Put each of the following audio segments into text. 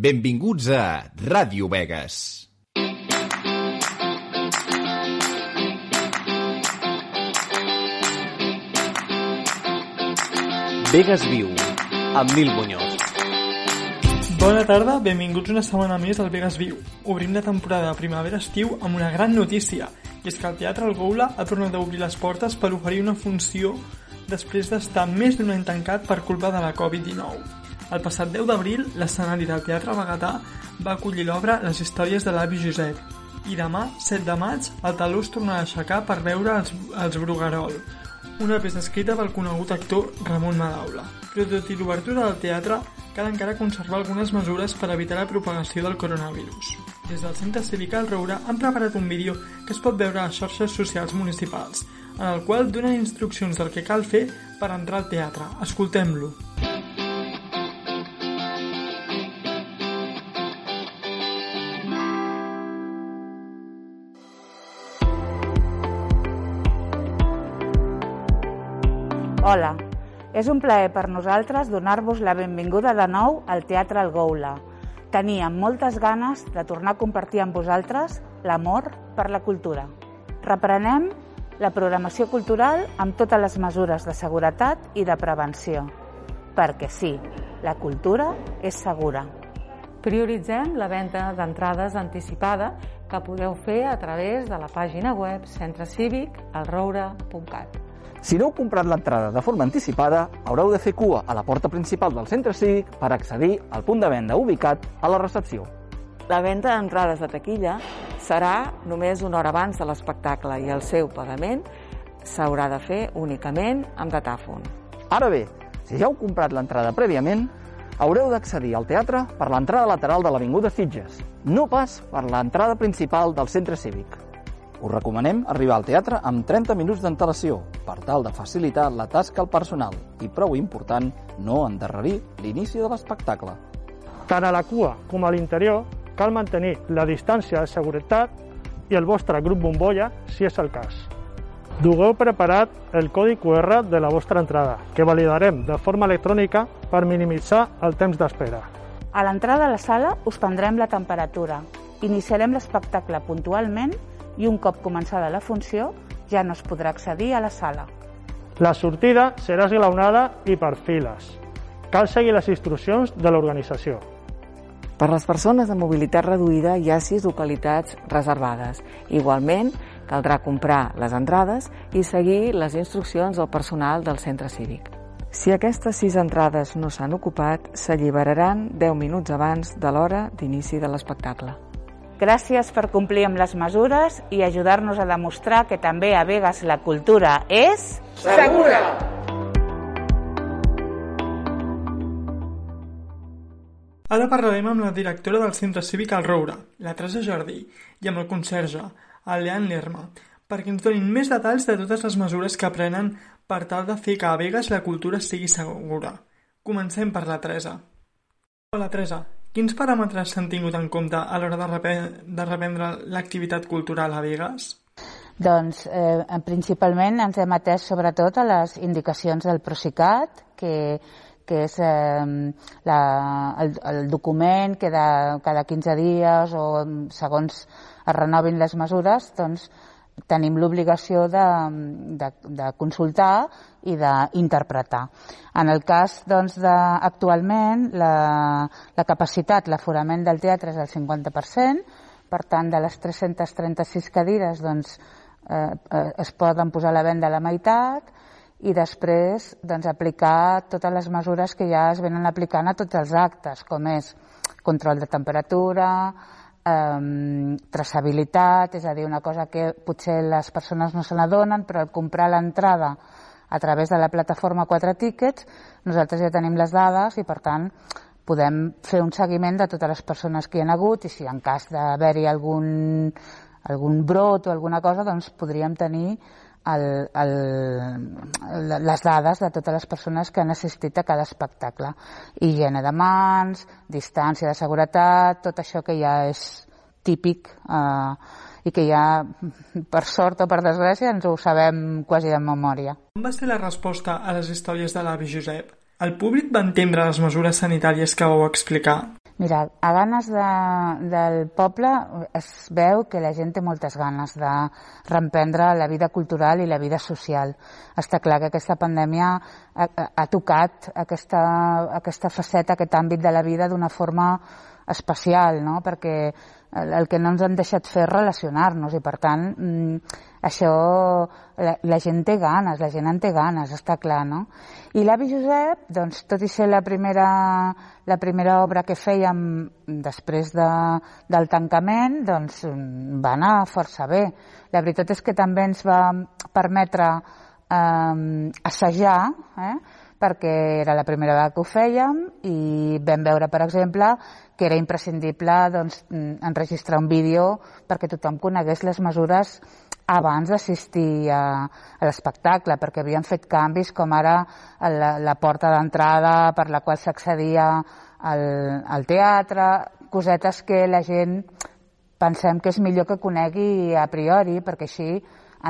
Benvinguts a Ràdio Vegas. Vegas Viu, amb Nil Muñoz. Bona tarda, benvinguts una setmana més al Vegas Viu. Obrim la temporada de primavera-estiu amb una gran notícia, i és que el Teatre El Goula ha tornat a obrir les portes per oferir una funció després d'estar més d'un any tancat per culpa de la Covid-19. El passat 10 d'abril, l'escenari del Teatre Bagatà va acollir l'obra Les històries de l'avi Josep, i demà, 7 de maig, el taló es tornarà a aixecar per veure els, els Bruguerol, una peça escrita pel conegut actor Ramon Madaula. Però tot i l'obertura del teatre, cal encara conservar algunes mesures per evitar la propagació del coronavirus. Des del Centre Cívic al Roure han preparat un vídeo que es pot veure a les xarxes socials municipals, en el qual donen instruccions del que cal fer per entrar al teatre. Escoltem-lo. Hola, és un plaer per nosaltres donar-vos la benvinguda de nou al Teatre El Goula. Teníem moltes ganes de tornar a compartir amb vosaltres l'amor per la cultura. Reprenem la programació cultural amb totes les mesures de seguretat i de prevenció. Perquè sí, la cultura és segura. Prioritzem la venda d'entrades anticipada que podeu fer a través de la pàgina web centrecívic.alroure.cat. Si no heu comprat l'entrada de forma anticipada, haureu de fer cua a la porta principal del centre cívic per accedir al punt de venda ubicat a la recepció. La venda d'entrades de taquilla serà només una hora abans de l'espectacle i el seu pagament s'haurà de fer únicament amb datàfon. Ara bé, si ja heu comprat l'entrada prèviament, haureu d'accedir al teatre per l'entrada lateral de l'Avinguda Sitges, no pas per l'entrada principal del centre cívic. Us recomanem arribar al teatre amb 30 minuts d'antelació per tal de facilitar la tasca al personal i, prou important, no endarrerir l'inici de l'espectacle. Tant a la cua com a l'interior cal mantenir la distància de seguretat i el vostre grup bombolla si és el cas. Dugueu preparat el codi QR de la vostra entrada, que validarem de forma electrònica per minimitzar el temps d'espera. A l'entrada a la sala us prendrem la temperatura. Iniciarem l'espectacle puntualment i un cop començada la funció ja no es podrà accedir a la sala. La sortida serà esglaonada i per files. Cal seguir les instruccions de l'organització. Per les persones amb mobilitat reduïda hi ha sis localitats reservades. Igualment, caldrà comprar les entrades i seguir les instruccions del personal del centre cívic. Si aquestes sis entrades no s'han ocupat, s'alliberaran 10 minuts abans de l'hora d'inici de l'espectacle. Gràcies per complir amb les mesures i ajudar-nos a demostrar que també a Vegas la cultura és... Segura! Ara parlarem amb la directora del Centre Cívic al Roure, la Teresa Jardí, i amb el conserge, el Lean Lerma, perquè ens donin més detalls de totes les mesures que prenen per tal de fer que a Vegas la cultura sigui segura. Comencem per la Teresa. Hola Teresa, quins paràmetres s'han tingut en compte a l'hora de, de reprendre l'activitat cultural a Vegas? Doncs eh, principalment ens hem atès sobretot a les indicacions del Procicat, que, que és eh, la, el, el document que de, cada 15 dies o segons es renovin les mesures, doncs tenim l'obligació de, de, de consultar i d'interpretar. En el cas doncs, de, actualment, la, la capacitat, l'aforament del teatre és el 50%, per tant, de les 336 cadires doncs, eh, eh, es poden posar a la venda la meitat i després doncs, aplicar totes les mesures que ja es venen aplicant a tots els actes, com és control de temperatura, eh, traçabilitat, és a dir, una cosa que potser les persones no se n'adonen, però al comprar l'entrada a través de la plataforma 4 Tickets, nosaltres ja tenim les dades i, per tant, podem fer un seguiment de totes les persones que hi ha hagut i si en cas d'haver-hi algun, algun brot o alguna cosa, doncs podríem tenir el, el, les dades de totes les persones que han assistit a cada espectacle. Higiene de mans, distància de seguretat, tot això que ja és típic eh, i que ja, per sort o per desgràcia, ens ho sabem quasi de memòria. Com va ser la resposta a les històries de l'avi Josep? El públic va entendre les mesures sanitàries que vau explicar? Mira, a ganes de, del poble es veu que la gent té moltes ganes de reemprendre la vida cultural i la vida social. Està clar que aquesta pandèmia ha, ha tocat aquesta, aquesta faceta, aquest àmbit de la vida d'una forma especial, no? perquè el, el que no ens han deixat fer és relacionar-nos i per tant mm, això la, la gent té ganes, la gent en té ganes, està clar, no? I l'avi Josep, doncs, tot i ser la primera, la primera obra que fèiem després de, del tancament, doncs va anar força bé. La veritat és que també ens va permetre eh, assajar, eh? Perquè era la primera vegada que ho fèiem i vam veure, per exemple, que era imprescindible doncs, enregistrar un vídeo perquè tothom conegués les mesures abans d'assistir a, a l'espectacle, perquè havien fet canvis com ara la, la porta d'entrada per la qual s'accedia al, al teatre, cosetes que la gent pensem que és millor que conegui a priori, perquè així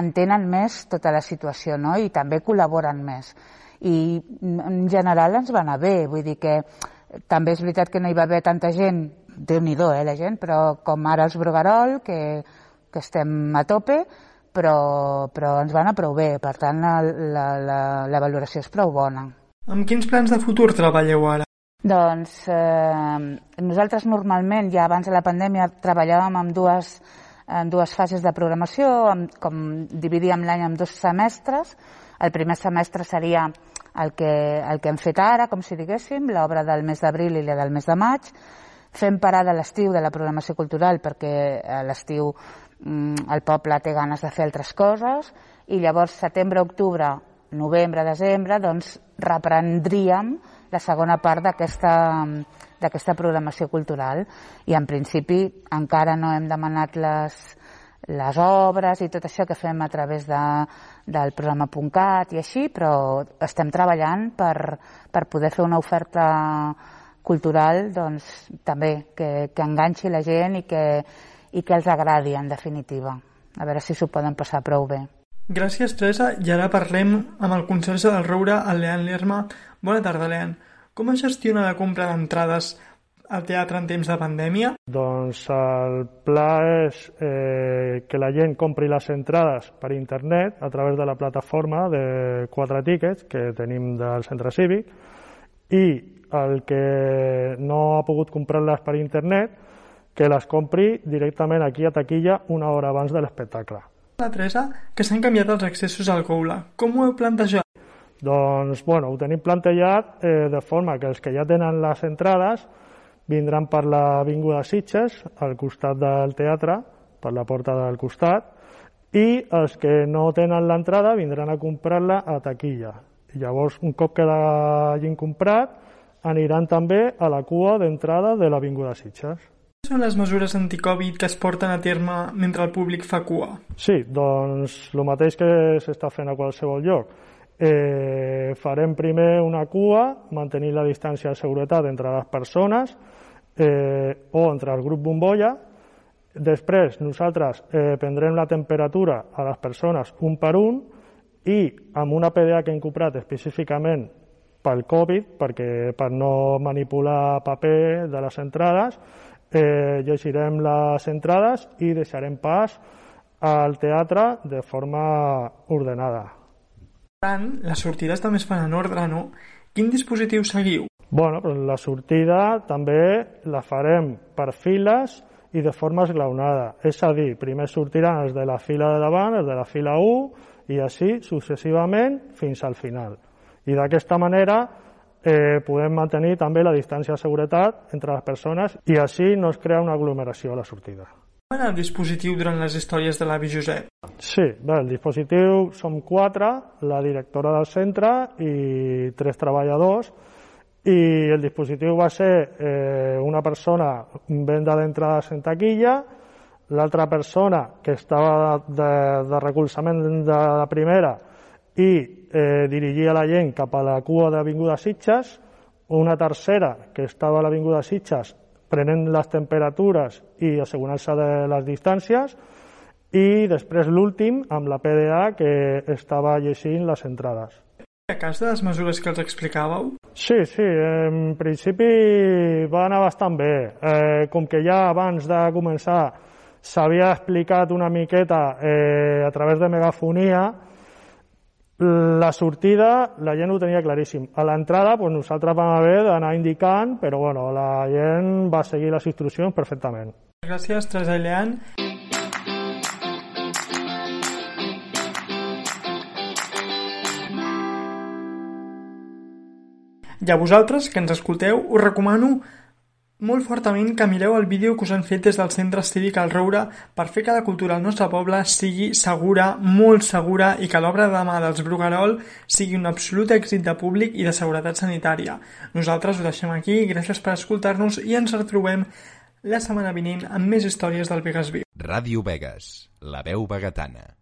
entenen més tota la situació no? i també col·laboren més i en general ens va anar bé, vull dir que també és veritat que no hi va haver tanta gent, déu nhi eh, la gent, però com ara els Brugarol, que, que estem a tope, però, però ens va anar prou bé, per tant la, la, la, la valoració és prou bona. Amb quins plans de futur treballeu ara? Doncs eh, nosaltres normalment, ja abans de la pandèmia, treballàvem amb dues, en dues fases de programació, amb, com dividíem l'any en dos semestres. El primer semestre seria el que, el que hem fet ara, com si diguéssim, l'obra del mes d'abril i la del mes de maig. Fem parada l'estiu de la programació cultural perquè a l'estiu mm, el poble té ganes de fer altres coses i llavors setembre, octubre, novembre, desembre, doncs reprendríem la segona part d'aquesta programació cultural i en principi encara no hem demanat les, les obres i tot això que fem a través de, del programa .cat i així, però estem treballant per, per poder fer una oferta cultural doncs, també que, que enganxi la gent i que, i que els agradi, en definitiva. A veure si s'ho poden passar prou bé. Gràcies, Teresa. I ara parlem amb el conserge del Roure, el Lean Lerma. Bona tarda, Lean. Com es gestiona la compra d'entrades al teatre en temps de pandèmia? Doncs el pla és eh, que la gent compri les entrades per internet a través de la plataforma de quatre tickets que tenim del centre cívic i el que no ha pogut comprar-les per internet que les compri directament aquí a taquilla una hora abans de l'espectacle. La Teresa, que s'han canviat els accessos al Goula. Com ho heu plantejat? Doncs, bueno, ho tenim plantejat eh, de forma que els que ja tenen les entrades vindran per l'Avinguda Sitges, al costat del teatre, per la porta del costat, i els que no tenen l'entrada vindran a comprar-la a taquilla. I llavors, un cop que l'hagin comprat, aniran també a la cua d'entrada de l'Avinguda Sitges. Quines són les mesures anticovid que es porten a terme mentre el públic fa cua? Sí, doncs el mateix que s'està fent a qualsevol lloc eh, farem primer una cua, mantenir la distància de seguretat entre les persones eh, o entre el grup bombolla. Després nosaltres eh, prendrem la temperatura a les persones un per un i amb una PDA que hem comprat específicament pel Covid, perquè per no manipular paper de les entrades, eh, llegirem les entrades i deixarem pas al teatre de forma ordenada tant, les sortides també es fan en ordre, no? Quin dispositiu seguiu? Bueno, però la sortida també la farem per files i de forma esglaonada. És a dir, primer sortiran els de la fila de davant, els de la fila 1, i així successivament fins al final. I d'aquesta manera eh, podem mantenir també la distància de seguretat entre les persones i així no es crea una aglomeració a la sortida. Com el dispositiu durant les històries de l'avi Josep? Sí, bé, el dispositiu som quatre, la directora del centre i tres treballadors, i el dispositiu va ser eh, una persona venda d'entrades en taquilla, l'altra persona que estava de, de recolzament de la primera i eh, dirigia la gent cap a la cua d'Avinguda Sitges, una tercera que estava a l'Avinguda Sitges prenent les temperatures i assegurant-se de les distàncies, i després l'últim amb la PDA que estava llegint les entrades. A cas de les mesures que els explicàveu? Sí, sí, en principi va anar bastant bé. Eh, com que ja abans de començar s'havia explicat una miqueta eh, a través de megafonia, la sortida la gent ho tenia claríssim. A l'entrada pues, nosaltres vam haver d'anar indicant, però bueno, la gent va seguir les instruccions perfectament. Gràcies, Leant. I a vosaltres, que ens escolteu, us recomano molt fortament que mireu el vídeo que us han fet des del Centre Cívic al Roure per fer que la cultura al nostre poble sigui segura, molt segura i que l'obra de mà dels Bruguerol sigui un absolut èxit de públic i de seguretat sanitària. Nosaltres ho deixem aquí, gràcies per escoltar-nos i ens retrobem la setmana vinent amb més històries del Vegas Viu. Ràdio Vegas, la veu vegetana.